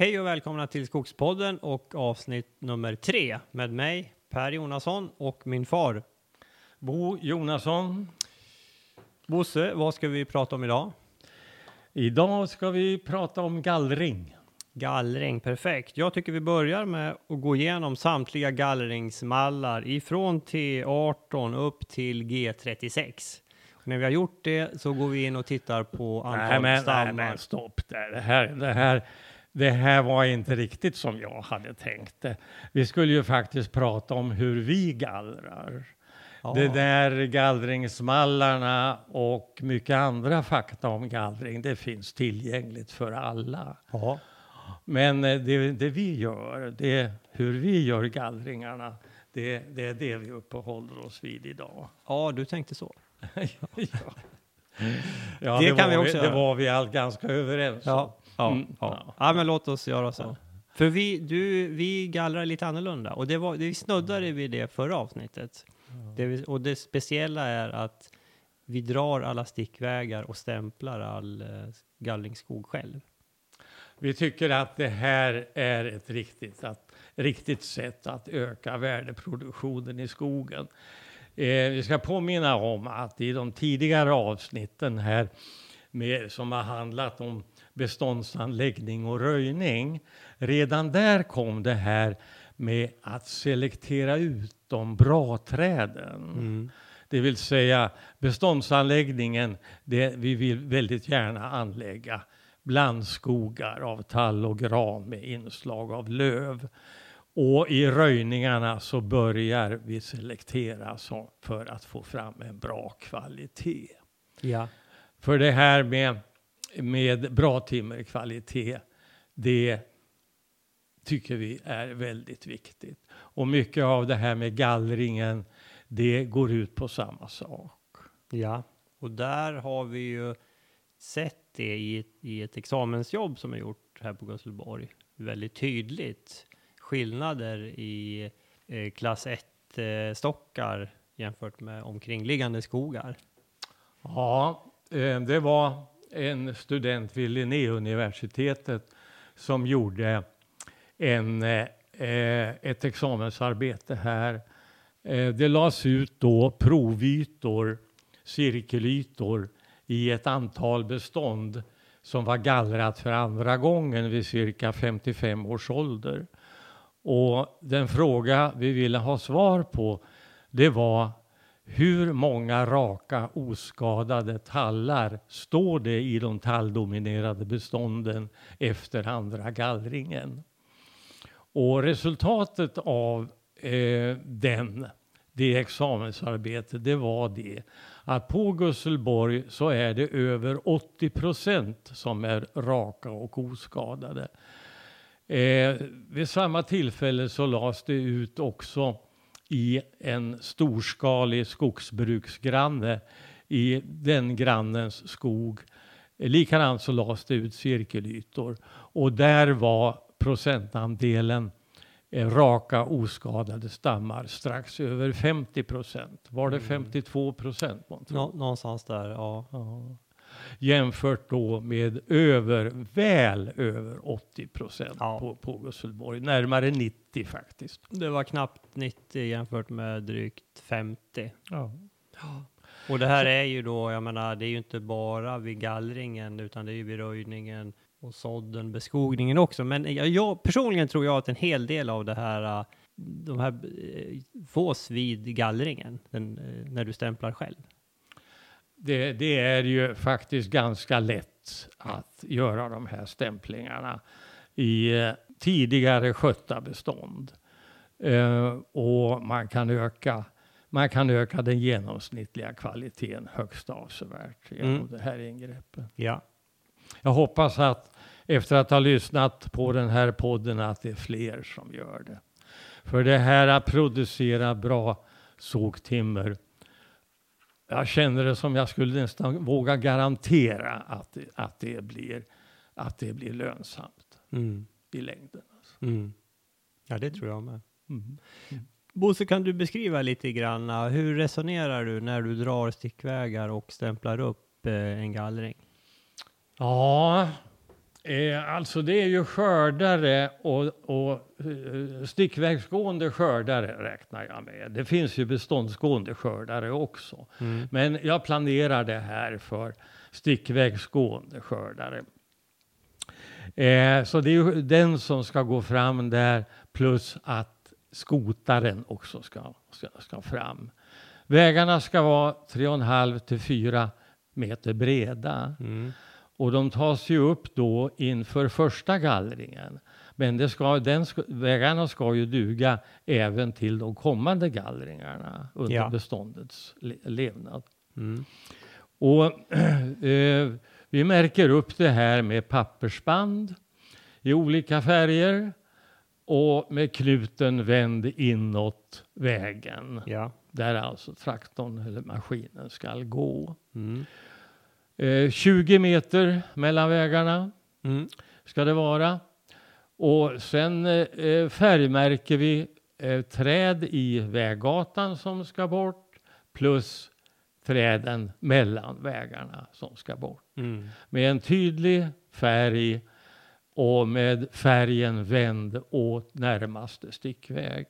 Hej och välkomna till Skogspodden och avsnitt nummer tre med mig, Per Jonasson och min far. Bo Jonasson. Bosse, vad ska vi prata om idag? Idag ska vi prata om gallring. Gallring, perfekt. Jag tycker vi börjar med att gå igenom samtliga gallringsmallar ifrån T18 upp till G36. Och när vi har gjort det så går vi in och tittar på antal Nej men, stammar. nej men stopp där. Det här, det, här, det här var inte riktigt som jag hade tänkt det. Vi skulle ju faktiskt prata om hur vi gallrar. Ja. Det där gallringsmallarna och mycket andra fakta om gallring, det finns tillgängligt för alla. Ja. Men eh, det, det vi gör, det hur vi gör gallringarna, det, det är det vi uppehåller oss vid idag. ja, du tänkte så. ja. Ja, Det det, kan vi också vi, det var vi allt ganska överens om. Ja, Mm, ja. ja. ja. men låt oss göra så. För vi, du, vi gallrar lite annorlunda och det var, vi snuddade vid det förra avsnittet. Det, vi- och det speciella är att vi drar alla stickvägar och stämplar all eh, gallringsskog själv. Vi tycker att det här är ett riktigt, att, riktigt sätt att öka värdeproduktionen i skogen. Eh, vi ska påminna om att i de tidigare avsnitten här med, som har handlat om beståndsanläggning och röjning, redan där kom det här med att selektera ut de bra träden. Det vill säga beståndsanläggningen, det, vi vill väldigt gärna anlägga blandskogar av tall och gran med inslag av löv. Och i röjningarna så börjar vi selektera så för att få fram en bra kvalitet. Ja. För det här med, med bra timmerkvalitet, det tycker vi är väldigt viktigt. Och mycket av det här med gallringen, det går ut på samma sak. ja. Och där har vi ju sett det i, ett- i ett examensjobb som är gjort här på Gusselborg. Väldigt tydligt skillnader i eh, klass 1 eh, stockar jämfört med omkringliggande skogar. Ja, eh, det var en student vid Linnéuniversitetet som gjorde en, eh, ett examensarbete här. Eh, Det lades ut då provytor, cirkelytor, i ett antal bestånd som var gallrat för andra gången vid cirka 55 års ålder. Och den fråga vi ville ha svar på, det var hur många raka oskadade tallar står det i de talldominerade bestånden efter andra gallringen? Och resultatet av eh, den, det examensarbetet, det var det att på Gusselborg så är det över 80 procent som är raka och oskadade. Eh, vid samma tillfälle så lades det ut också i en storskalig skogsbruksgranne i den grannens skog. Likadant så lades det ut cirkelytor och där var procentandelen eh, raka oskadade stammar strax över 50 procent. Var det 52 procent? månntro? Nå, någonstans där, ja. Ja. Jämfört då med över, väl över 80 procent Ja. på, på Gusselborg. Närmare 90 faktiskt. Det var knappt 90 jämfört med drygt 50. Ja. Och det här är ju då, jag menar, det är ju inte bara vid gallringen, utan det är ju vid röjningen och sådden, beskogningen också. Men jag, jag personligen tror jag att en hel del av det här, äh, de här äh, fås vid gallringen, den, äh, när du stämplar själv. Det, det är ju faktiskt ganska lätt att göra de här stämplingarna i eh, tidigare skötta bestånd. Eh, och man kan, öka, man kan öka den genomsnittliga kvaliteten högst avsevärt genom Mm. det här ingreppet. Ja. Jag hoppas att efter att ha lyssnat på den här podden att det är fler som gör det. För det här att producera bra sågtimmer. Jag känner det som jag skulle nästan våga garantera att, det- att, det, blir, att det blir lönsamt Mm. i längden. Alltså. Mm. Ja, det tror jag med. Mm. Bosse, kan du beskriva lite grann, hur resonerar du när du drar stickvägar och stämplar upp eh, en gallring? Ja, alltså det är ju skördare och, och eh, stickvägsgående skördare räknar jag med. Det finns ju beståndsgående skördare också. Mm. Men jag planerar det här för stickvägsgående skördare. Eh, så det är ju den som ska gå fram där plus att skotaren också ska, ska, ska fram. Vägarna ska vara 3,5 till 4 meter breda. Mm. Och de tas ju upp då inför första gallringen. Men det ska, den vägarna ska ju duga även till de kommande gallringarna under Ja. beståndets le, levnad. Mm. Och eh, vi märker upp det här med pappersband i olika färger och med knuten vänd inåt vägen Ja. där alltså traktorn eller maskinen ska gå. Mm. Eh, 20 meter mellan vägarna Mm. ska det vara. Och sen eh, färgmärker vi eh, träd i väggatan som ska bort plus träden mellan vägarna som ska bort. Mm. Med en tydlig färg och med färgen vänd åt närmaste stickväg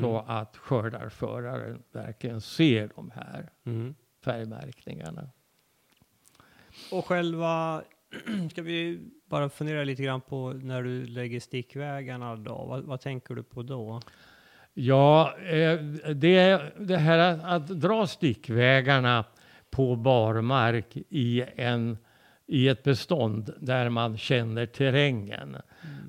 så att skördarföraren verkligen ser de här Mm. färgmärkningarna. Och själva, ska vi bara fundera lite grann på när du lägger stickvägarna då? Vad, vad tänker du på då? Ja, eh, det, det här att, att dra stickvägarna på barmark i, en, i ett bestånd där man känner terrängen.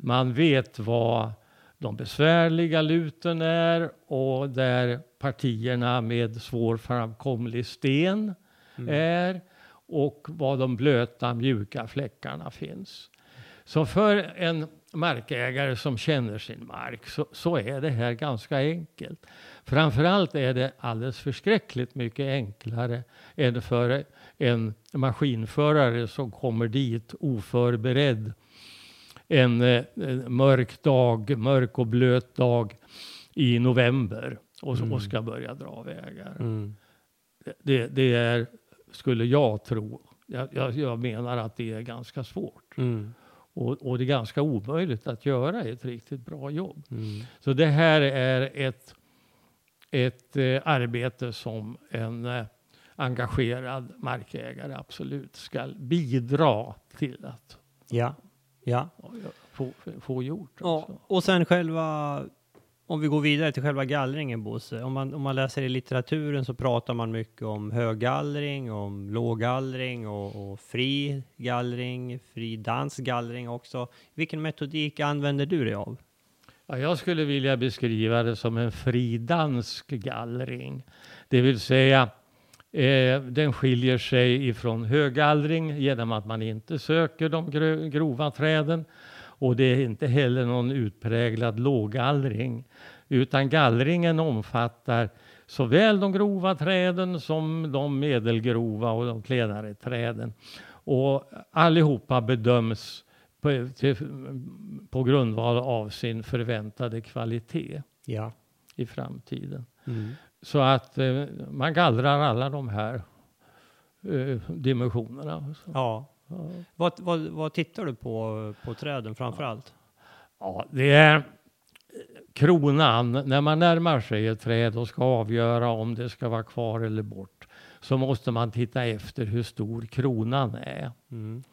Man vet vad de besvärliga luten är och där partierna med svårframkomlig sten är och var de blöta mjuka fläckarna finns. Så för en markägare som känner sin mark så, så är det här ganska enkelt. Framförallt är det alldeles förskräckligt mycket enklare än för en maskinförare som kommer dit oförberedd en, eh, en mörk dag, mörk och blöt dag i november och, så- och ska börja dra vägar. Mm. Det, det är, skulle jag tro, jag, jag, jag menar att det är ganska svårt. Mm. Och, och det är ganska omöjligt att göra ett riktigt bra jobb. Mm. Så det här är ett, ett eh, arbete som en eh, engagerad markägare absolut ska bidra till att Ja. Ja. få, få gjort. ja. Och sen själva, om vi går vidare till själva gallringen Bosse. Om man, om man läser i litteraturen så pratar man mycket om höggallring, om låggallring och, och fri gallring, fri dansgallring också. Vilken metodik använder du dig av? Ja, jag skulle vilja beskriva det som en fridansk gallring. Det vill säga, eh, den skiljer sig ifrån höggallring genom att man inte söker de grova träden. Och det är inte heller någon utpräglad låggallring. Utan gallringen omfattar såväl de grova träden som de medelgrova och de klenare träden. Och allihopa bedöms på, till, på grundval av sin förväntade kvalitet Ja. i framtiden. Mm. Så att eh, man gallrar alla de här eh, dimensionerna. Ja. Vad, vad, vad tittar du på på träden framför allt? Ja, det är kronan. När man närmar sig ett träd och ska avgöra om det ska vara kvar eller bort så måste man titta efter hur stor kronan är. Mm.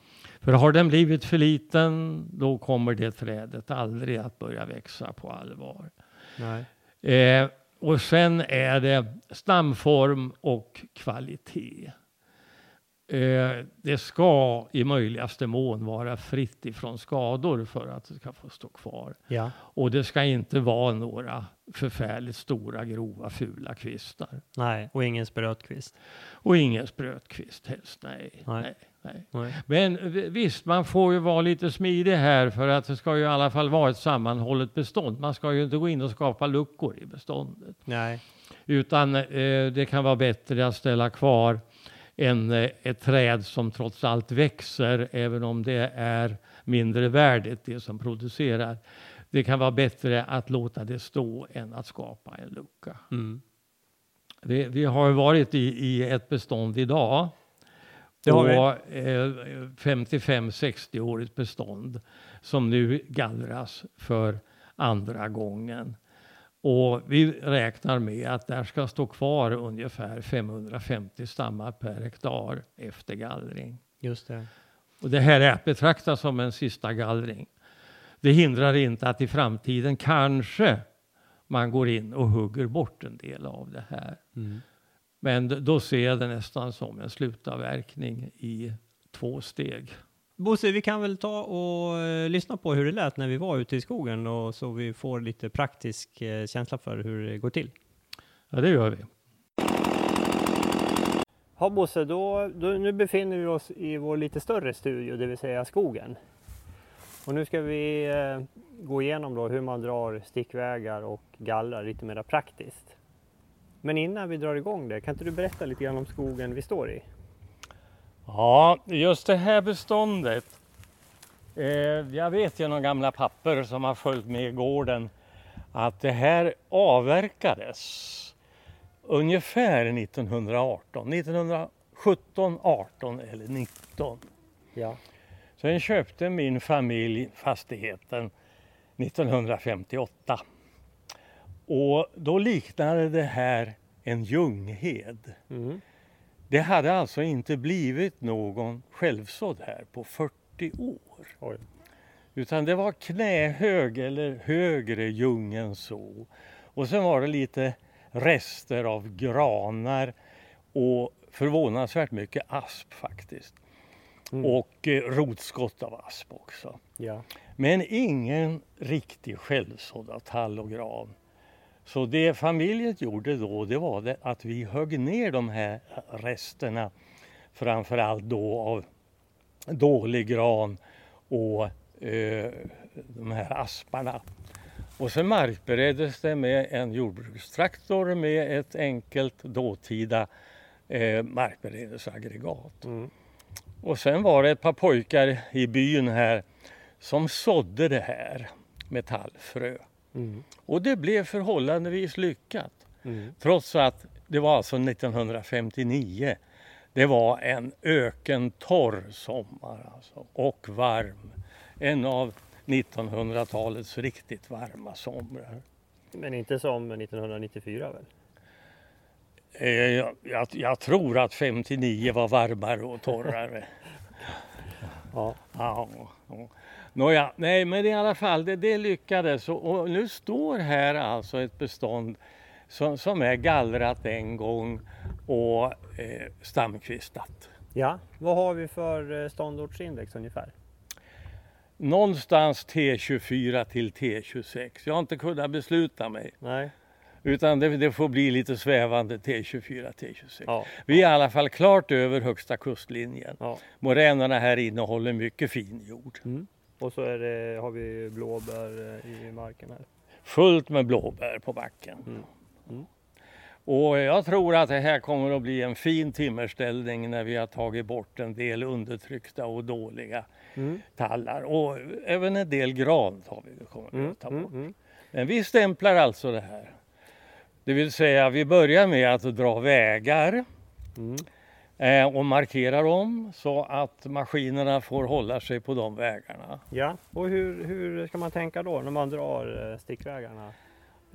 För har den blivit för liten då kommer det trädet aldrig att börja växa på allvar. Eh, och sen är det stamform och kvalitet. Eh, det ska i möjligaste mån vara fritt ifrån skador för att det ska få stå kvar. Ja. Och det ska inte vara några förfärligt stora, grova, fula kvistar. Nej, och ingen sprötkvist. Och ingen sprötkvist helst, nej. Nej. nej. nej. Nej. Men visst, man får ju vara lite smidig här för att det ska ju i alla fall vara ett sammanhållet bestånd. Man ska ju inte gå in och skapa luckor i beståndet. Nej. Utan eh, det kan vara bättre att ställa kvar en, eh, ett träd som trots allt växer, även om det är mindre värdigt, det som producerar. Det kan vara bättre att låta det stå än att skapa en lucka. Mm. Vi, vi har varit i, i ett bestånd idag Det har vi. och eh, 55-60-årigt bestånd som nu gallras för andra gången. Och vi räknar med att där ska stå kvar ungefär 550 stammar per hektar efter gallring. Just det. Och det här är att betrakta som en sista gallring. Det hindrar inte att i framtiden kanske man går in och hugger bort en del av det här. Mm. Men då ser jag det nästan som en slutavverkning i två steg. Bosse, vi kan väl ta och eh, lyssna på hur det lät när vi var ute i skogen och så vi får lite praktisk eh, känsla för hur det går till. Ja, det gör vi. Ja Bosse, då, då, nu befinner vi oss i vår lite större studio, det vill säga skogen. Och nu ska vi eh, gå igenom då hur man drar stickvägar och gallrar lite mer praktiskt. Men innan vi drar igång det, kan inte du berätta lite grann om skogen vi står i? Ja, just det här beståndet. Eh, jag vet genom gamla papper som har följt med gården att det här avverkades ungefär 1918, 1917, 18 eller 19. Ja. Sen köpte min familj fastigheten 1958. Och då liknade det här en ljunghed. Mm. Det hade alltså inte blivit någon självsådd här på 40 år. Oj. Utan det var knähög eller högre ljung än så. Och sen var det lite rester av granar och förvånansvärt mycket asp faktiskt. Mm. Och eh, rotskott av asp också. Ja. Men ingen riktig självsådd av tall och gran. Så det familjen gjorde då, det var det att vi högg ner de här resterna, framförallt då av dålig gran och eh, de här asparna. Och sen markbereddes det med en jordbrukstraktor med ett enkelt dåtida eh, markberedelseaggregat. Mm. Och sen var det ett par pojkar i byn här som sådde det här med tallfrö. Mm. Och det blev förhållandevis lyckat. Mm. Trots att det var alltså 1959. Det var en ökentorr sommar alltså, och varm. En av 1900-talets riktigt varma somrar. Men inte som 1994 väl? Eh, jag, jag, jag tror att 59 var varmare och torrare. Ja. Ja, ja. Nåja, nej men i alla fall det, det lyckades och, och nu står här alltså ett bestånd som, som är gallrat en gång och eh, stamkvistat. Ja, vad har vi för eh, ståndortsindex ungefär? Någonstans T24 till T26. Jag har inte kunnat besluta mig Nej. utan det, det får bli lite svävande T24, T26. Ja. Vi är i alla fall klart över högsta kustlinjen. ja. Moränerna här innehåller mycket fin jord. Mm. Och så det, har vi blåbär eh, i marken här. Fullt med blåbär på backen. Mm. Mm. Och jag tror att det här kommer att bli en fin timmerställning när vi har tagit bort en del undertryckta och dåliga Mm. tallar. Och även en del gran tar vi, kommer Mm. att ta Mm. bort. Mm. Men vi stämplar alltså det här. Det vill säga vi börjar med att dra vägar. Eh, och markera dem så att maskinerna får hålla sig på de vägarna. Ja, och hur, hur ska man tänka då när man drar eh, stickvägarna?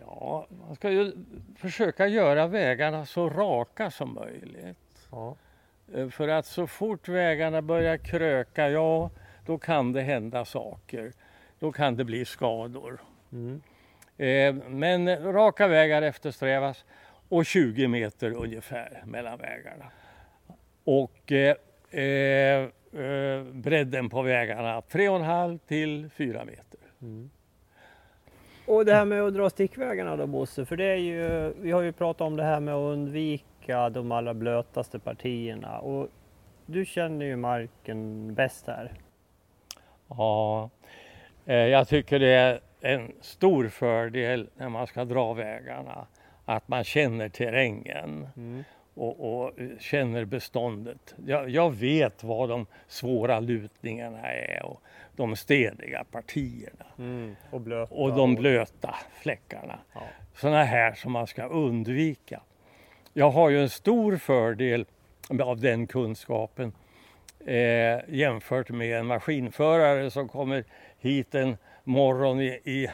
Ja, man ska ju försöka göra vägarna så raka som möjligt. Ja. Eh, För att så fort vägarna börjar kröka, ja, då kan det hända saker. Då kan det bli skador. Mm. Eh, Men raka vägar eftersträvas och 20 meter ungefär mellan vägarna. Och eh, eh, eh, bredden på vägarna 3,5 till 4 meter. Mm. Och det här med att dra stickvägarna då Bosse, för det är ju, vi har ju pratat om det här med att undvika de allra blötaste partierna och du känner ju marken bäst här. Ja, eh, jag tycker det är en stor fördel när man ska dra vägarna att man känner terrängen Mm. Och, och känner beståndet. Jag, jag vet vad de svåra lutningarna är och de stediga partierna Mm. Och blöta. och de blöta fläckarna. Ja. Sådana här som man ska undvika. Jag har ju en stor fördel av den kunskapen eh, jämfört med en maskinförare som kommer hit en morgon i, i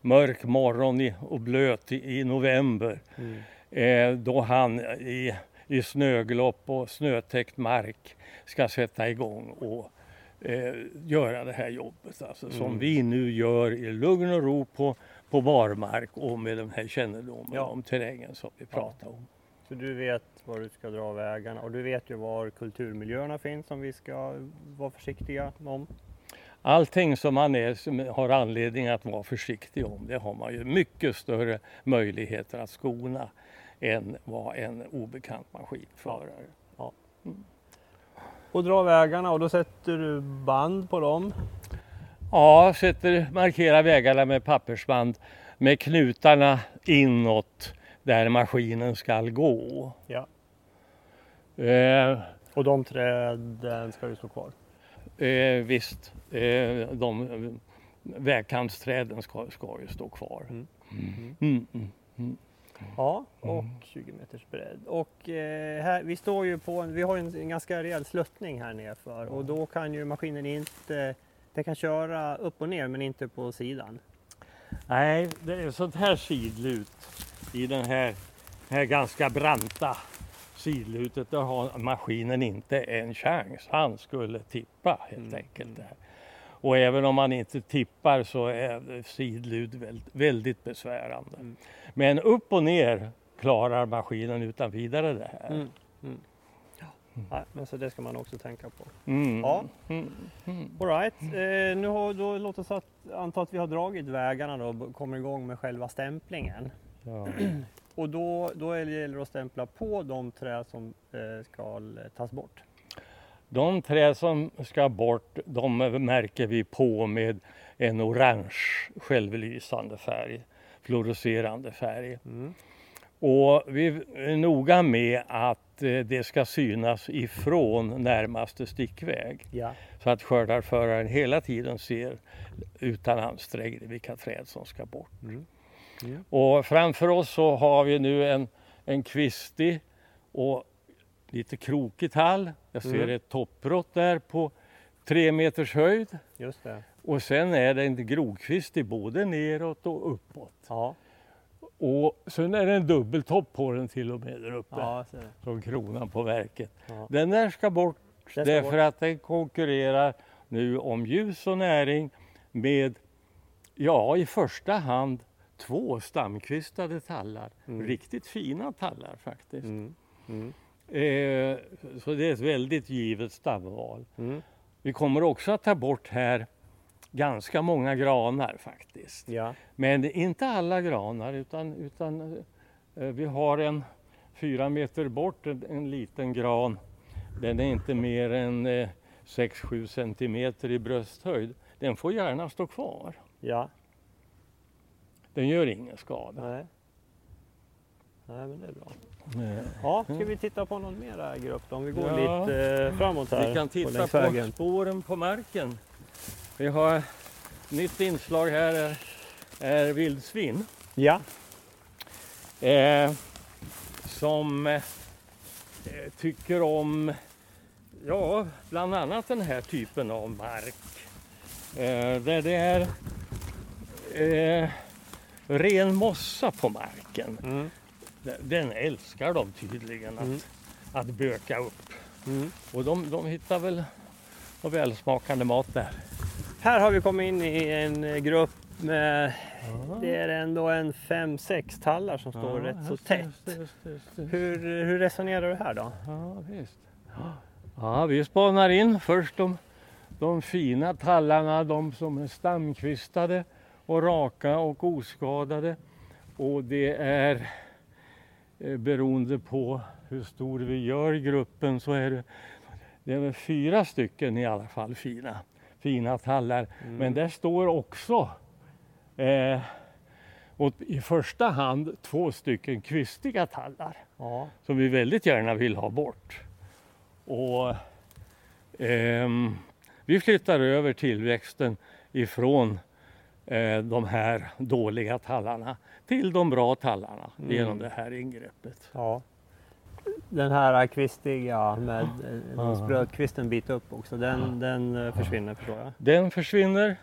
mörk morgon i, och blöt i, i november. Mm. Eh, då han i, i snöglopp och snötäckt mark ska sätta igång och eh, göra det här jobbet. Alltså, Som Mm. vi nu gör i lugn och ro på, på barmark och med den här kännedomen Ja. om terrängen som vi pratar om. Så du vet var du ska dra vägarna och du vet ju var kulturmiljöerna finns som vi ska vara försiktiga om. Allting som man är, som har anledning att vara försiktig om, det har man ju mycket större möjligheter att skona än vad en obekant maskinförare. Och dra vägarna och då sätter du band på dem. Ja, sätter, markerar vägarna med pappersband med knutarna inåt där maskinen ska gå. Ja. Eh, Och de träden ska ju stå kvar. eh, visst, eh, de eh, vägkantsträden ska, ska ju stå kvar. Mm. Mm, mm. Ja, och 20 meters bredd. Och eh, här, vi står ju på en, vi har en, en ganska rejäl sluttning här nerför och då kan ju maskinen inte, den kan köra upp och ner men inte på sidan. Nej, det är sånt här sidlut i den här, här ganska branta sidlutet. Där har maskinen inte en chans. Han skulle tippa helt Mm, enkelt. mm. Där. Och även om man inte tippar så är sidlut väldigt, väldigt besvärande. Mm. Men upp och ner klarar maskinen utan vidare det här. Mm. Mm. Ja, men så det ska man också tänka på. Mm. Ja. Mm. Mm. All right. eh, nu har, då, låt oss att, anta att vi har dragit vägarna då och kommer igång med själva stämplingen. Ja. Och då, då gäller det att stämpla på de träd som eh, ska tas bort. De träd som ska bort, de märker vi på med en orange självlysande färg, fluorescerande färg. Mm. Och vi är noga med att eh, det ska synas ifrån närmaste stickväg Ja. så att skördarföraren hela tiden ser utan ansträngning vilka träd som ska bort. Mm. Mm. Och framför oss så har vi nu en, en kvistig och lite krokig tall. Jag ser Mm. ett toppbrott där på tre meters höjd. Just det. Och sen är det en grovkvistig både neråt och uppåt. Ja. Och sen är det en dubbeltopp på den till och med där uppe. Ja. Som kronan på verket. Ja. Den där ska bort ska därför bort. att den konkurrerar nu om ljus och näring med, ja i första hand två stamkvistade tallar. Mm. Riktigt fina tallar faktiskt. Mm. Mm. Eh, så det är ett väldigt givet stamval. Mm. Vi kommer också att ta bort här ganska många granar faktiskt. Ja. Men inte alla granar utan, utan eh, vi har en fyra meter bort en, en liten gran. Den är inte mer än eh, 6-7 centimeter i brösthöjd. Den får gärna stå kvar. Ja. Den gör ingen skada. Nej. Nej, men det är bra. Eh, Ja, ska vi titta på någon mera grupp då? Om vi går Ja. lite eh, framåt här. Vi kan titta på vägen. spåren på marken. Vi har nytt inslag här är, är vildsvin. Ja. eh, som eh, tycker om, ja, bland annat den här typen av mark. Eh, där det är eh, ren mossa på marken. Mm. Den älskar de tydligen att, Mm. att böka upp. Mm. Och de, de hittar väl någon välsmakande mat där. Här har vi kommit in i en grupp med, det är ändå en fem sex tallar som står rätt så tätt. just just just. Hur, hur resonerar du här då? Ja, visst. Ja, vi spanar in först de, de fina tallarna, de som är stamkvistade och raka och oskadade. Och det är beroende på hur stor vi gör gruppen så är det, det är väl fyra stycken i alla fall fina, fina tallar. Mm. Men där står också eh, och i första hand två stycken kvistiga tallar Ja. som vi väldigt gärna vill ha bort. Och ehm, vi flyttar över tillväxten ifrån eh, de här dåliga tallarna till de bra tallarna Mm. genom det här ingreppet. ja. den här kvistiga med eh, Ja. sprödkvisten bit upp också, den, den eh, försvinner förstår jag. Den försvinner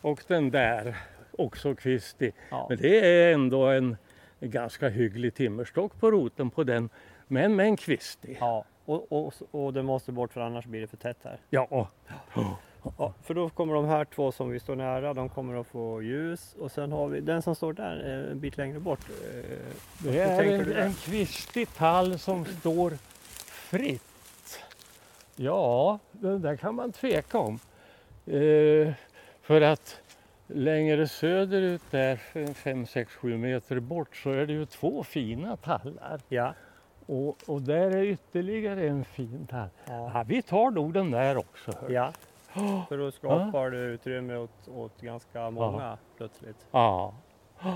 och den där också kvistig. Ja. Men det är ändå en ganska hygglig timmerstock på roten på den. Men med en kvistig. Ja, och, och, och det måste bort för annars blir det för tätt här. Ja, Ja, för då kommer de här två som vi står nära, de kommer att få ljus och sen har vi den som står där eh, en bit längre bort. eh, det är en, en kvistig tall som står fritt. Ja, det där kan man tveka om. Eh, för att längre söderut där, 5, 6, 7 meter bort så är det ju två fina tallar. Ja. Och, och där är ytterligare en fin tall. Ja. Ja, vi tar nog den där också. hör. ja. För då skapar du utrymme åt, åt ganska många plötsligt. Ja.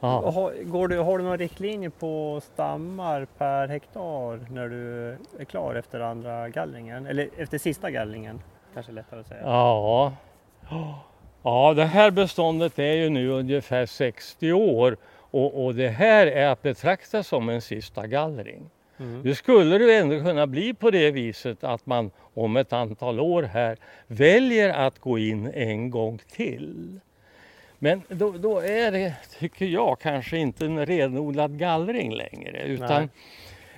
Ja. Har, går du, har du några riktlinjer på stammar per hektar när du är klar efter andra gallringen? Eller efter sista gallringen? Kanske lättare att säga. Ja. ja, det här beståndet är ju nu ungefär 60 år och, och det här är att betrakta som en sista gallring. Mm. Nu skulle det ändå kunna bli på det viset att man om ett antal år här väljer att gå in en gång till. Men då, då är det, tycker jag, kanske inte en renodlad gallring längre utan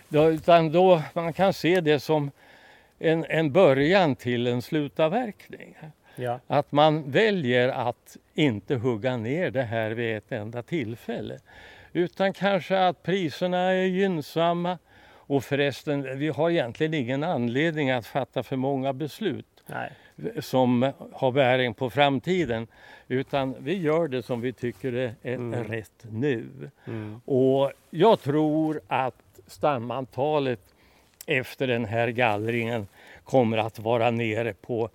då, utan då man kan se det som en, en början till en slutavverkning. Ja. Att man väljer att inte hugga ner det här vid ett enda tillfälle. Utan kanske att priserna är gynnsamma. Och förresten, vi har egentligen ingen anledning att fatta för många beslut Nej. som har bäring på framtiden. Utan vi gör det som vi tycker är, är Mm. rätt nu. Mm. Och jag tror att stamantalet efter den här gallringen kommer att vara nere på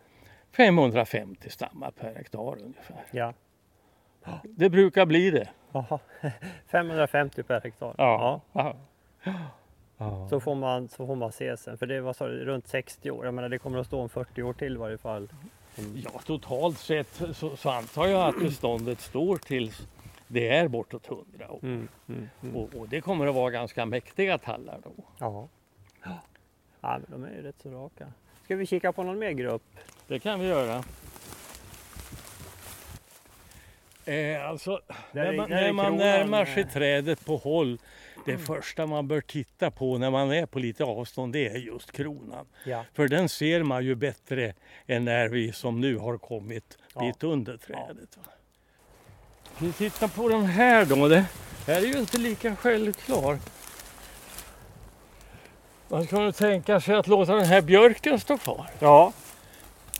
550 stammar per hektar ungefär. Ja. Det brukar bli det. Jaha. 550 per hektar. Ja. Ja. Så, får man, så får man se sen. För det var så, runt 60 år. Jag menar det kommer att stå om 40 år till i varje fall. Ja, totalt sett så, så antar jag att beståndet står tills det är bortåt 100 år. Mm. Mm. Mm. Och, och det kommer att vara ganska mäktiga tallar då. Ja. ja, men de är ju rätt så raka. Ska vi kika på någon mer grupp? Det kan vi göra. Eh, alltså, när är- man, när man närmar sig trädet på håll, det första man bör titta på när man är på lite avstånd, det är just kronan. Ja. För den ser man ju bättre än när vi som nu har kommit Ja. bit under trädet. va. Vi tittar på den här då. Det här är ju inte lika självklar. Man kunde tänka sig att låta den här björken stå kvar. Ja,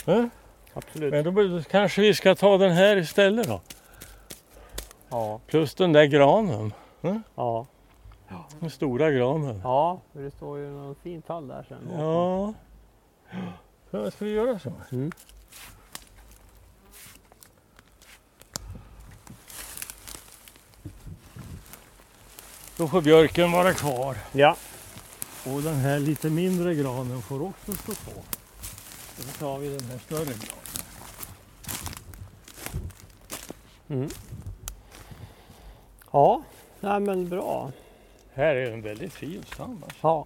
Eh? absolut. Men då kanske vi ska ta den här istället då. Ja, Plus den där granen. ja. Den stora granen. ja, för det står ju någon fin tall där sen. Ja. Så ska vi göra så? Mm. Då får björken vara kvar. Ja, Och den här lite mindre granen får också stå kvar. Då tar vi den här större granen. mm. Ja. Nej, men bra. Här är en väldigt fin stam. Alltså. Ja.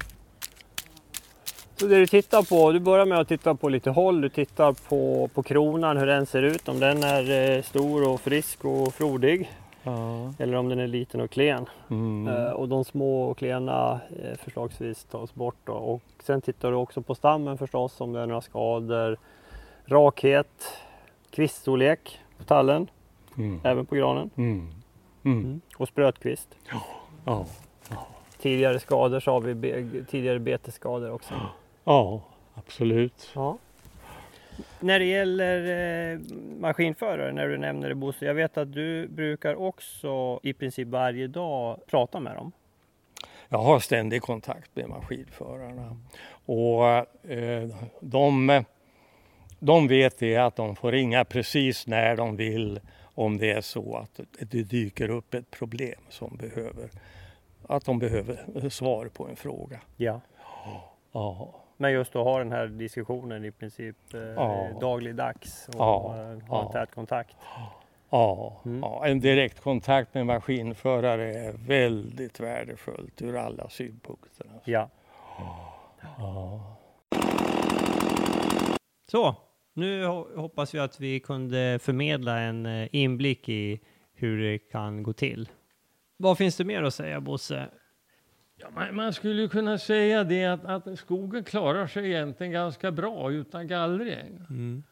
Så det du tittar på, du börjar med att titta på lite håll. Du tittar på, på kronan, hur den ser ut. Om den är eh, stor och frisk och frodig. Ja. Eller om den är liten och klen. Mm. Eh, och de små och klena eh, förslagsvis tas bort. Då. Och sen tittar du också på stammen förstås. Om det är några skador. Rakhet. Kviststorlek på tallen. Mm. Även på granen. Mm. Mm. Och sprötkvist. Ja. Tidigare skador så har vi be- tidigare betesskador också. ja, absolut. Ja. När det gäller eh, maskinförare, när du nämner det Bosse, jag vet att du brukar också i princip varje dag prata med dem. Jag har ständig kontakt med maskinförarna. Och eh, de, de vet det att de får ringa precis när de vill om det är så att det dyker upp ett problem som behöver att de behöver svar på en fråga. Ja. Ja, Men just att ha den här diskussionen i princip eh, Ja. dagligdags och Ja. eh, ha en tät kontakt. Ja, Mm. ja, en direktkontakt med maskinförare är väldigt värdefullt ur alla synpunkter. Ja. Ja. Så, nu ho- hoppas vi att vi kunde förmedla en eh, inblick i hur det kan gå till. Vad finns det mer att säga, Bosse? Ja, man, man skulle ju kunna säga det att, att skogen klarar sig egentligen ganska bra utan gallring. Mm.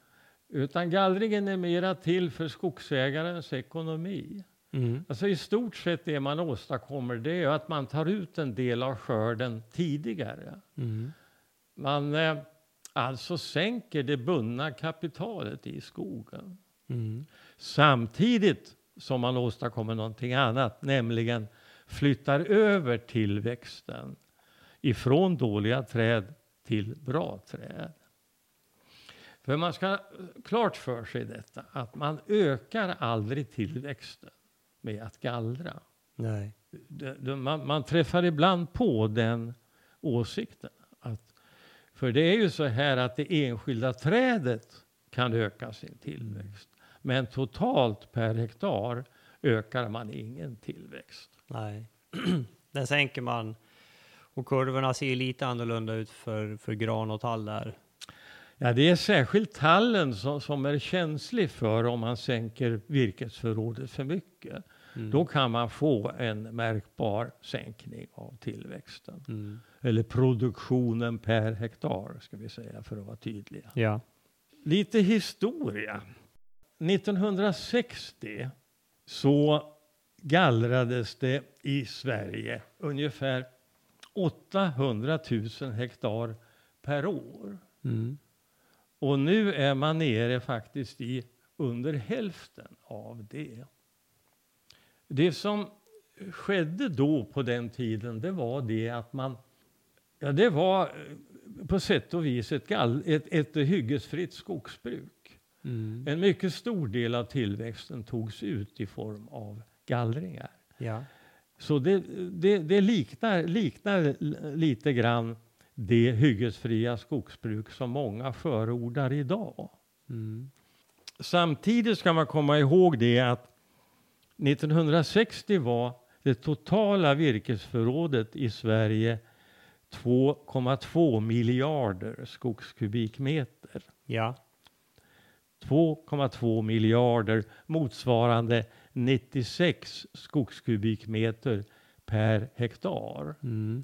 Utan gallringen är mera till för skogsägarens ekonomi. Mm. Alltså i stort sett det man åstadkommer det är att man tar ut en del av skörden tidigare. Mm. Man eh, alltså sänker det bundna kapitalet i skogen. Mm. Samtidigt som man åstadkommer någonting annat, nämligen flyttar över tillväxten ifrån dåliga träd till bra träd. För man ska klart för sig detta, att man ökar aldrig tillväxten med att gallra. Nej. Man, man träffar ibland på den åsikten. Att, för det är ju så här att det enskilda trädet kan öka sin tillväxt. Men totalt per hektar ökar man ingen tillväxt. Nej. Den sänker man. Och kurvorna ser lite annorlunda ut för, för gran och tall där. Ja, det är särskilt tallen som, som är känslig för om man sänker virkesförrådet för mycket. Mm. Då kan man få en märkbar sänkning av tillväxten. Mm. Eller produktionen per hektar, ska vi säga för att vara tydliga. Ja. Lite historia. 1960 så gallrades det i Sverige ungefär 800 000 hektar per år. Mm. Och nu är man nere faktiskt i under hälften av det. Det som skedde då på den tiden, det var det att man... Ja, det var eh, på sätt och vis ett, gall, ett, ett hyggesfritt skogsbruk. Mm. En mycket stor del av tillväxten togs ut i form av gallringar. Ja. Så det, det, det liknar, liknar lite grann det hyggesfria skogsbruk som många förordar idag. Mm. Samtidigt ska man komma ihåg det att 1960 var det totala virkesförrådet i Sverige 2,2 miljarder skogskubikmeter. Ja. 2,2 miljarder motsvarande 96 skogskubikmeter per hektar. Mm.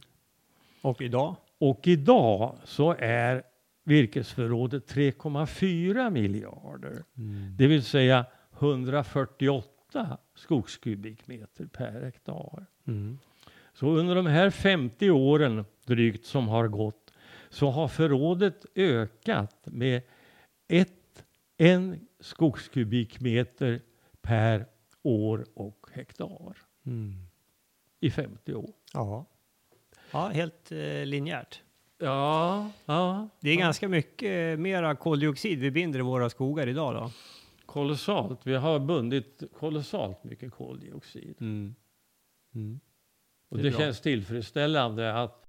Och idag? Och idag så är virkesförrådet 3,4 miljarder. Mm. Det vill säga 148 skogskubikmeter per hektar. Mm. Så under de här 50 åren drygt som har gått så har förrådet ökat med ett, en skogskubikmeter per år och hektar Mm. i 50 år. Ja. Ja, helt eh, linjärt. Ja, ja. Det är ganska mycket eh, mera koldioxid vi binder i våra skogar idag då. Kolossalt. Vi har bundit kolossalt mycket koldioxid. Mm. Mm. Och Det bra. känns tillfredsställande att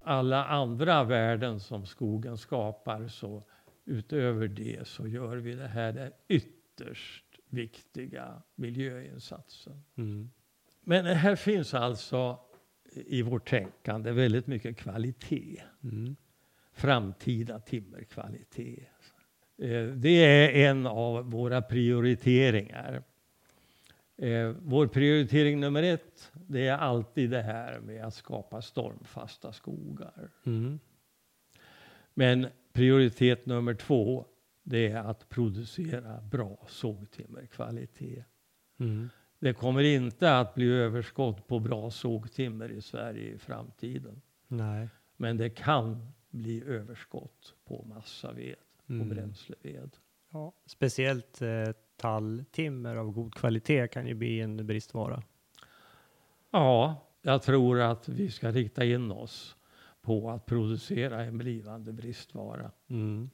alla andra värden som skogen skapar så utöver det så gör vi det här den ytterst viktiga miljöinsatsen. Mm. Men här finns alltså i vårt tänkande väldigt mycket kvalitet. Mm. Framtida timmerkvalitet. Eh, Det är en av våra prioriteringar. Eh, Vår prioritering nummer ett, det är alltid det här med att skapa stormfasta skogar. Mm. Men prioritet nummer två, det är att producera bra sågtimmerkvalitet. Mm. Det kommer inte att bli överskott på bra sågtimmer i Sverige i framtiden. Nej. Men det kan bli överskott på massaved och Mm. bränsleved. Ja. Speciellt eh, talltimmer av god kvalitet kan ju bli en bristvara. Ja, jag tror att vi ska rikta in oss på att producera en blivande bristvara. Mm.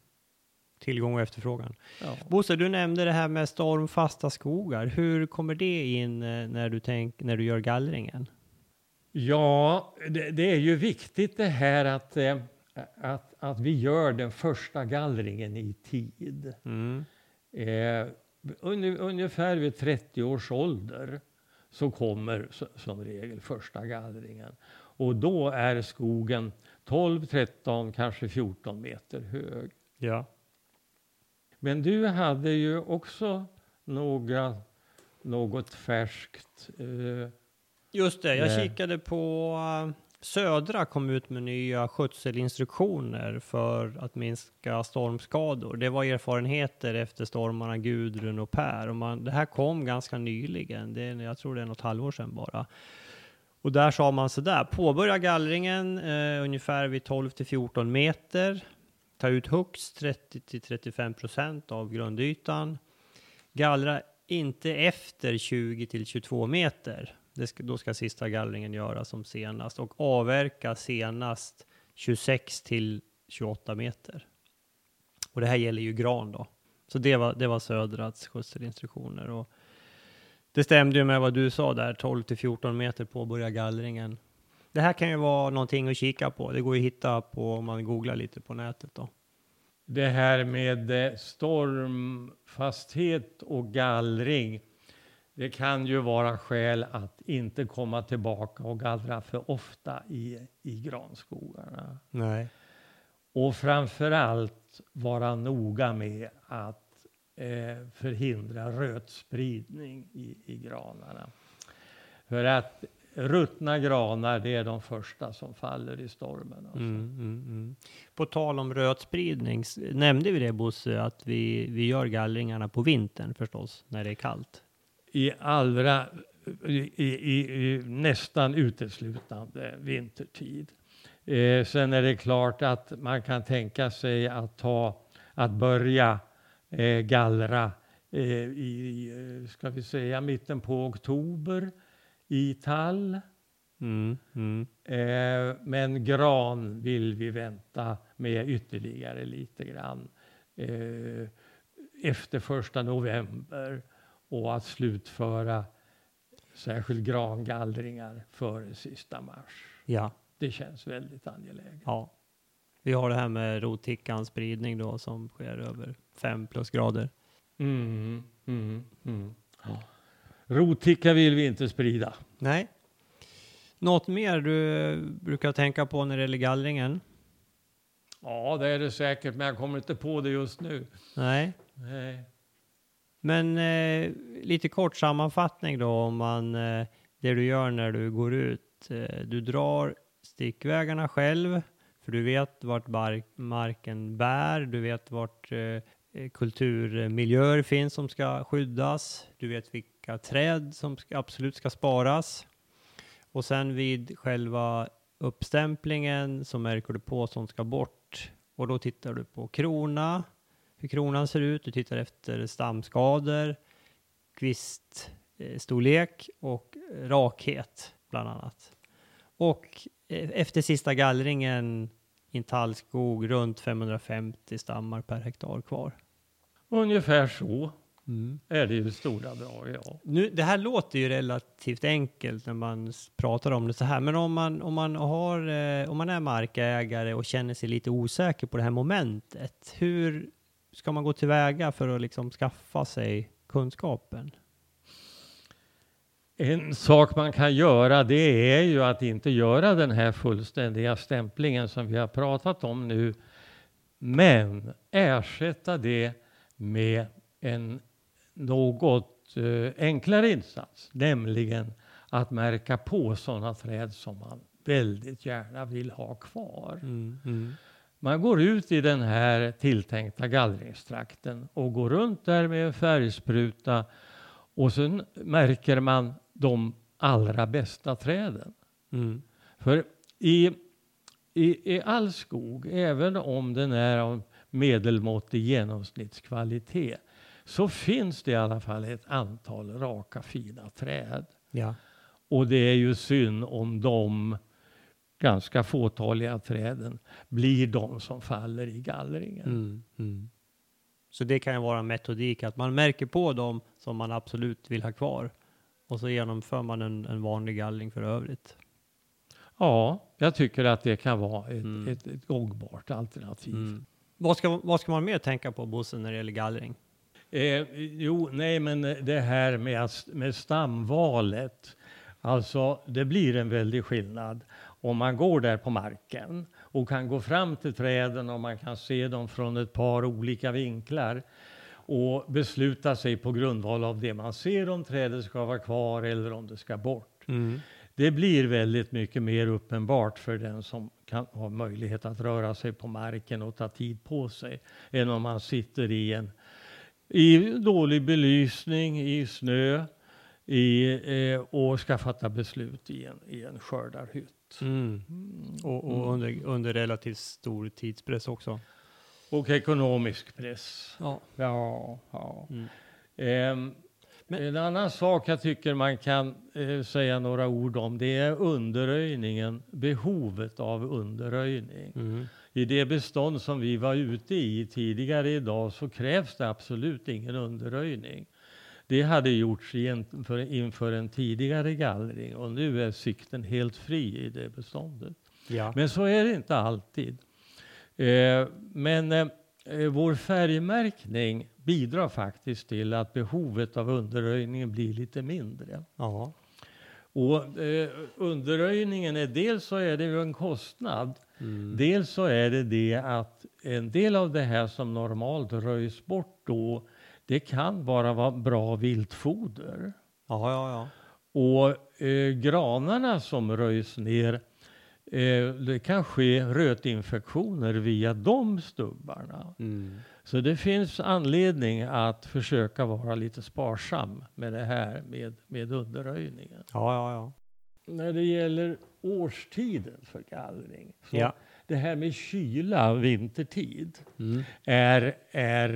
Tillgång och efterfrågan. Ja. Bosse, du nämnde det här med stormfasta skogar. Hur kommer det in eh, när du, tänk, när du gör gallringen? Ja, det, det är ju viktigt det här att, eh, att, att vi gör den första gallringen i tid. Mm. Eh, Unge- Ungefär vid 30 års ålder så kommer som regel första gallringen. Och då är skogen 12, 13, kanske 14 meter hög. Ja. Men du hade ju också några, något färskt. Eh, Just det, jag Nej. kikade på uh, Södra kom ut med nya skötselinstruktioner för att minska stormskador. Det var erfarenheter efter stormarna Gudrun och Per. Och man, det här kom ganska nyligen, det är, jag tror det är något halvår sedan bara. Och där sa man sådär, påbörja gallringen eh, ungefär vid 12 till 14 meter. Ta ut högst 30 till 35 procent av grundytan. Gallra inte efter 20 till 22 meter. Det ska, då ska sista gallringen göras som senast och avverka senast 26 till 28 meter. Och det här gäller ju gran då. Så det var, det var Södrats skötselinstruktioner. Och det stämde ju med vad du sa där, 12 till 14 meter påbörja gallringen. Det här kan ju vara någonting att kika på. Det går ju att hitta på om man googlar lite på nätet då. det här med eh, stormfasthet och gallring. Det kan ju vara skäl att inte komma tillbaka och gallra för ofta i, i granskogarna. Nej. Och framför allt vara noga med att eh, förhindra rötspridning i, i granarna. För att ruttna granar, det är de första som faller i stormen. Alltså. Mm, mm, mm. På tal om rötspridning, nämnde vi det Bosse, att vi, vi gör gallringarna på vintern förstås, när det är kallt? I allra, i, i, i nästan uteslutande vintertid. Eh, sen är det klart att man kan tänka sig att, ta, att börja eh, gallra eh, i, eh, ska vi säga, mitten på oktober i tall. Mm, mm. Eh, men gran vill vi vänta med ytterligare lite grann eh, efter första november och att slutföra särskilt grangallringar före sista mars. Ja, Det känns väldigt angeläget. ja. Vi har det här med rotickans spridning då som sker över 5 plus grader. Mm, mm, mm. Ja. Roticka vill vi inte sprida. Nej. Något mer du brukar tänka på när det gäller gallringen? Ja, det är det säkert, men jag kommer inte på det just nu. Nej. Nej. Men eh, lite kort sammanfattning då om man, eh, det du gör när du går ut. Eh, du drar stickvägarna själv, för du vet vart bark, marken bär, du vet vart eh, eh, kulturmiljöer finns som ska skyddas, du vet vilka träd som ska, absolut ska sparas. Och sen vid själva uppstämplingen så märker du på som ska bort och då tittar du på krona, hur kronan ser ut. Du tittar efter stamskador, kviststorlek och rakhet bland annat. Och eh, efter sista gallringen i en tallskog runt 550 stammar per hektar kvar. Ungefär så är det ju stora drag, ja. Nu, det här låter ju relativt enkelt när man pratar om det så här, men om man, om man, har, eh, om man är markägare och känner sig lite osäker på det här momentet, hur ska man gå tillväga för att liksom skaffa sig kunskapen? En sak man kan göra det är ju att inte göra den här fullständiga stämplingen som vi har pratat om nu. Men ersätta det med en något eh, enklare insats, nämligen att märka på sådana träd som man väldigt gärna vill ha kvar. Man går ut i den här tilltänkta gallringstrakten och går runt där med en färgspruta och sen märker man de allra bästa träden. Mm. För i, i, i all skog, även om den är av medelmåttig genomsnittskvalitet, så finns det i alla fall ett antal raka fina träd. Ja. Och det är ju synd om de ganska fåtaliga träden blir de som faller i gallringen. Mm. Mm. Så det kan ju vara en metodik att man märker på dem som man absolut vill ha kvar och så genomför man en, en vanlig gallring för övrigt. Ja, jag tycker att det kan vara ett, Mm. ett, ett gångbart alternativ. Mm. Vad, ska, vad ska man mer tänka på Bosse när det gäller gallring? Eh, jo, nej, men det här med, att- med stamvalet. Alltså, det blir en väldig skillnad om man går där på marken och kan gå fram till träden och man kan se dem från ett par olika vinklar och besluta sig på grundval av det man ser om trädet ska vara kvar eller om det ska bort. Mm. Det blir väldigt mycket mer uppenbart för den som kan ha möjlighet att röra sig på marken och ta tid på sig än om man sitter i en i dålig belysning, i snö i, eh, och ska fatta beslut i en, i en skördarhytt. Mm. Och, och under, under relativt stor tidspress också. Och ekonomisk press. Ja. Ja, ja. Mm. Men- en annan sak jag tycker man kan eh, säga några ord om det är underröjningen, behovet av underröjning. Mm. I det bestånd som vi var ute i tidigare idag så krävs det absolut ingen underröjning. Det hade gjorts igen- för- inför en tidigare gallring och nu är sikten helt fri i det beståndet. Ja. Men så är det inte alltid. Eh, men eh, eh, vår färgmärkning bidrar faktiskt till att behovet av underröjning blir lite mindre. ja. Och eh, underröjningen är dels så är det ju en kostnad. Mm. Dels så är det det att en del av det här som normalt röjs bort då, det kan bara vara bra viltfoder. Ja, ja, ja. Och eh, granarna som röjs ner, eh, det kan ske rötinfektioner via de stubbarna. Mm. Så det finns anledning att försöka vara lite sparsam med det här med, med underröjningen. Ja, ja, ja. När det gäller årstiden för gallring, så Ja. Det här med kyla vintertid Mm. är, är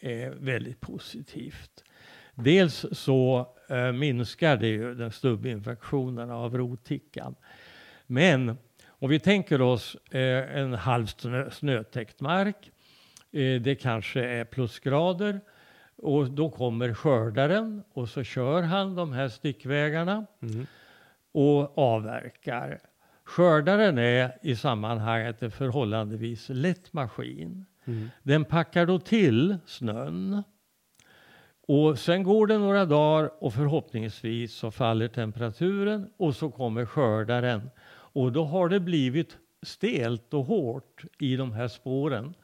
eh, eh, väldigt positivt. Dels så eh, minskar det ju den stubbinfektionerna av rotickan. Men om vi tänker oss eh, en halv snö, snötäckt mark, eh, det kanske är plusgrader och då kommer skördaren och så kör han de här stickvägarna Mm. och avverkar. Skördaren är i sammanhanget en förhållandevis lätt maskin. Mm. Den packar då till snön. Och sen går det några dagar och förhoppningsvis så faller temperaturen och så kommer skördaren. Och då har det blivit stelt och hårt i de här spåren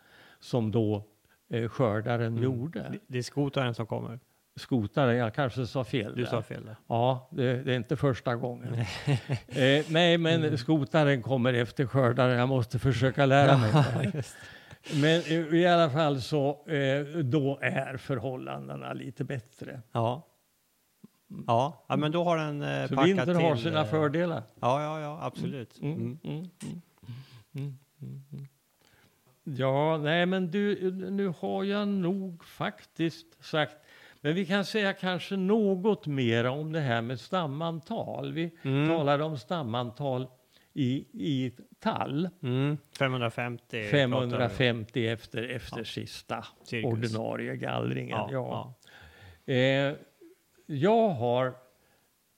som då eh, skördaren gjorde. Det, det är skotaren som kommer. Skotaren, jag kanske sa fel. Du där. sa fel där. Ja, det, det är inte första gången. eh, nej, men skotaren kommer efter skördaren. Jag måste försöka lära mig. Men i, alla fall så eh, då är förhållandena lite bättre. Ja. Ja, ja men då har den eh, Så packat till. har sina eh, fördelar. Ja, ja, ja, absolut. Mm, Mm. mm, mm, mm, mm, mm. Ja, nej men du, nu har jag nog faktiskt sagt, men vi kan säga kanske något mer om det här med stamantal. Vi Mm. talade om stamantal i, i tall. Mm. 550. pratar 550 efter, efter sista Cirkus. ordinarie gallringen. vi. Ja, Ja. Eh, jag har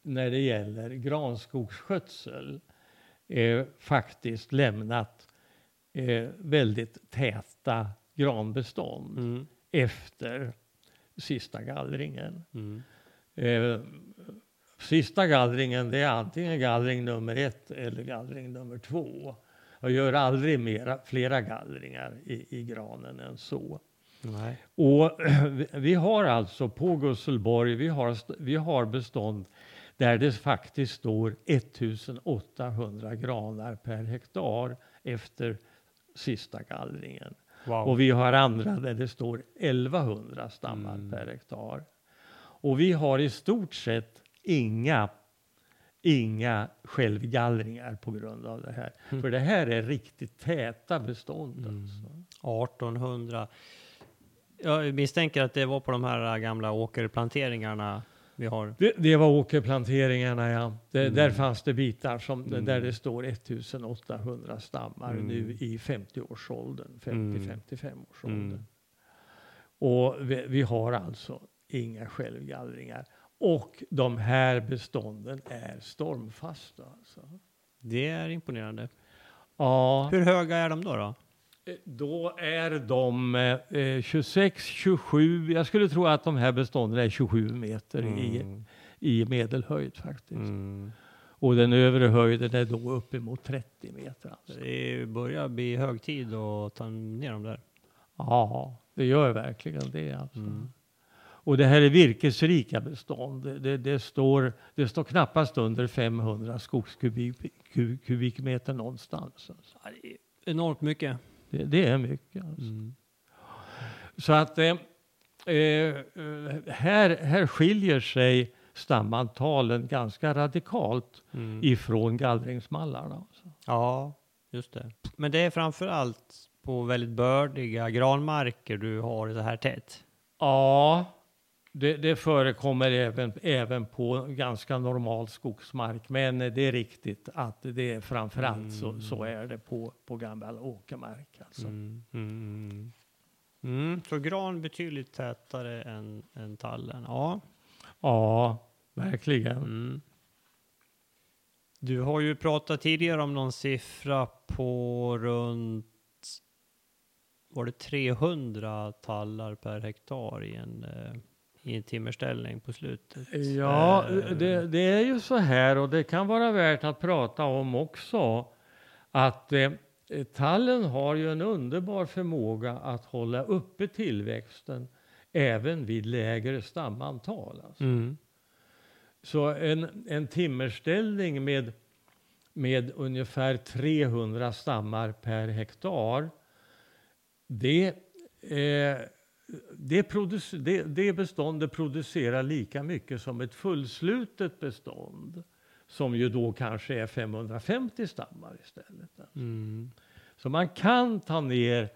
när det gäller granskogsskötsel eh, faktiskt lämnat eh, väldigt täta granbestånd Mm. efter sista gallringen. Mm. Eh, sista gallringen det är antingen gallring nummer ett eller gallring nummer två. Jag gör aldrig mera, flera gallringar i, i granen än så. Nej. Och vi- har alltså på Gusselborg, vi har, vi har bestånd där det faktiskt står 1800 granar per hektar efter sista gallringen. Wow. Och vi har andra där det står 1100 stammar Mm. per hektar. Och vi har i stort sett inga, inga självgallringar på grund av det här. Mm. För det här är riktigt täta bestånd. Mm. Alltså. 1800. Jag misstänker att det var på de här gamla åkerplanteringarna vi har. Det, det var åkerplanteringarna, ja. Det, Mm. Där fanns det bitar som, Mm. där det står 1800 stammar Mm. nu i 50-årsåldern, Mm. 50-55-årsåldern. Mm. Och vi, vi har alltså inga självgallringar. Och de här bestånden är stormfasta. Alltså. Det är imponerande. Ja, Hur höga är de då? då? Eh, Då är de eh, 26, 27, jag skulle tro att de här bestånden är 27 meter i, Mm. i medelhöjd faktiskt. Mm. Och den övre höjden är då uppemot 30 meter. Alltså. Det börjar bli hög tid att ta ner dem där. Ja, det gör verkligen det. Alltså. Mm. Och det här är virkesrika bestånd. Det, det, det, står, det står knappast under 500 skogskubikmeter någonstans. Alltså. Ja, det är enormt mycket. Det, det är mycket. Alltså. Mm. Så att eh, eh, här, här skiljer sig stamantalen ganska radikalt Mm. ifrån gallringsmallarna. Alltså. Ja, just det. Men det är framför allt på väldigt bördiga granmarker du har det så här tätt. Ja, det, det förekommer även, även på ganska normal skogsmark. Men det är riktigt att det är framförallt så, så är det på, på gammal åkermark. Alltså. Mm. Mm. Mm. Så gran betydligt tätare än, än tallen. Ja. Ja, verkligen. Mm. Du har ju pratat tidigare om någon siffra på runt var det 300 tallar per hektar i en, eh, i en timmerställning på slutet? Ja, Eh, det, det är ju så här och det kan vara värt att prata om också att eh, tallen har ju en underbar förmåga att hålla uppe tillväxten även vid lägre stamantal. Alltså. Mm. Så en, en timmerställning med, med ungefär 300 stammar per hektar, det, eh, det, det, det beståndet producerar lika mycket som ett fullslutet bestånd, som ju då kanske är 550 stammar istället. Mm. Så man kan ta ner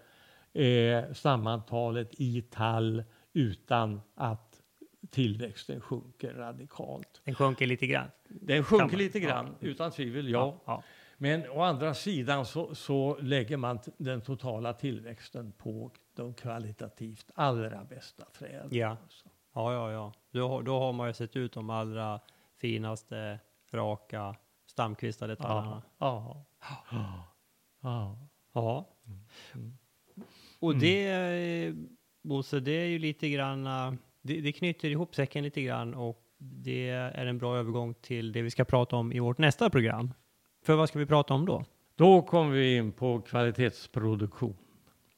eh, stamantalet i tall utan att tillväxten sjunker radikalt. Den sjunker lite grann. Den sjunker lite grann, utan tvivel, ja. ja. Men å andra sidan så, så lägger man den totala tillväxten på de kvalitativt allra bästa träden. Ja. Alltså. Ja, ja, ja. Då, har- då har man ju sett ut de allra finaste, raka, stamkvistade tallarna. Ja. Ja. Ja. Ja. Mm. Och det, eh, Bosse, det är ju lite grann, eh, det, det knyter ihop säcken lite grann och det är en bra övergång till det vi ska prata om i vårt nästa program. För vad ska vi prata om då? Då kommer vi in på kvalitetsproduktion.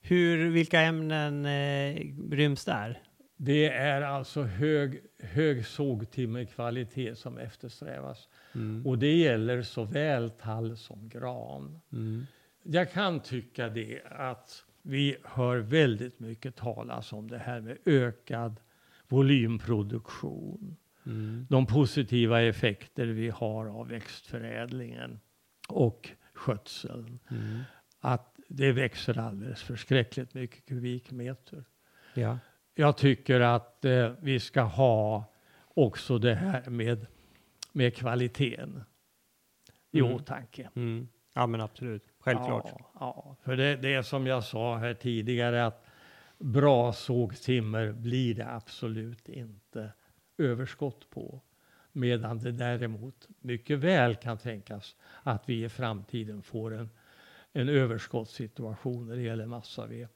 Hur, vilka ämnen eh, ryms där? Det är alltså hög, hög sågtimmerkvalitet som eftersträvas. Mm. Och det gäller såväl tall som gran. Mm. Jag kan tycka det att vi hör väldigt mycket talas om det här med ökad volymproduktion. Mm. De positiva effekter vi har av växtförädlingen och skötseln. Mm. Att det växer alldeles förskräckligt mycket kubikmeter. Ja. Jag tycker att eh, vi ska ha också det här med, med kvaliteten i Mm. åtanke. Mm. Ja, men absolut. Självklart. Ja, ja. för det, det är som jag sa här tidigare att bra sågtimmer blir det absolut inte överskott på. Medan det däremot mycket väl kan tänkas att vi i framtiden får en, en överskottssituation när det gäller massaved.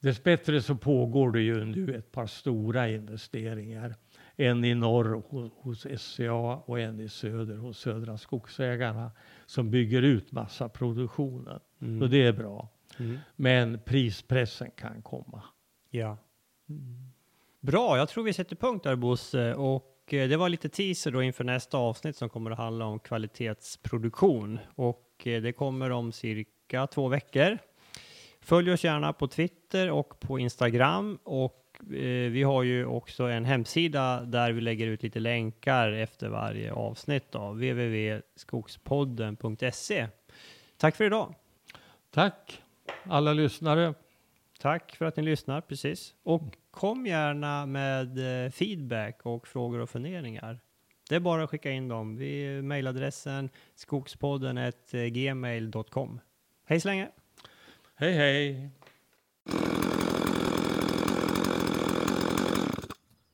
Dessbättre så pågår det ju nu ett par stora investeringar. En i norr hos, SCA och en i söder hos Södra Skogsägarna som bygger ut massaproduktionen. Mm. Så det är bra. Mm. Men prispressen kan komma. Ja. Bra, jag tror vi sätter punkt där Bosse. Och det var lite teaser då inför nästa avsnitt som kommer att handla om kvalitetsproduktion. Och eh, det kommer om cirka två veckor. Följ oss gärna på Twitter och på Instagram. Och eh, vi har ju också en hemsida där vi lägger ut lite länkar efter varje avsnitt. Då, www.skogspodden.se. Tack för idag. Tack alla lyssnare. Tack för att ni lyssnar, precis. Och kom gärna med eh, feedback och frågor och funderingar. Det är bara att skicka in dem. Vi mejladressen skogspodden eh, gmail.com. Hej så länge! Hej hej!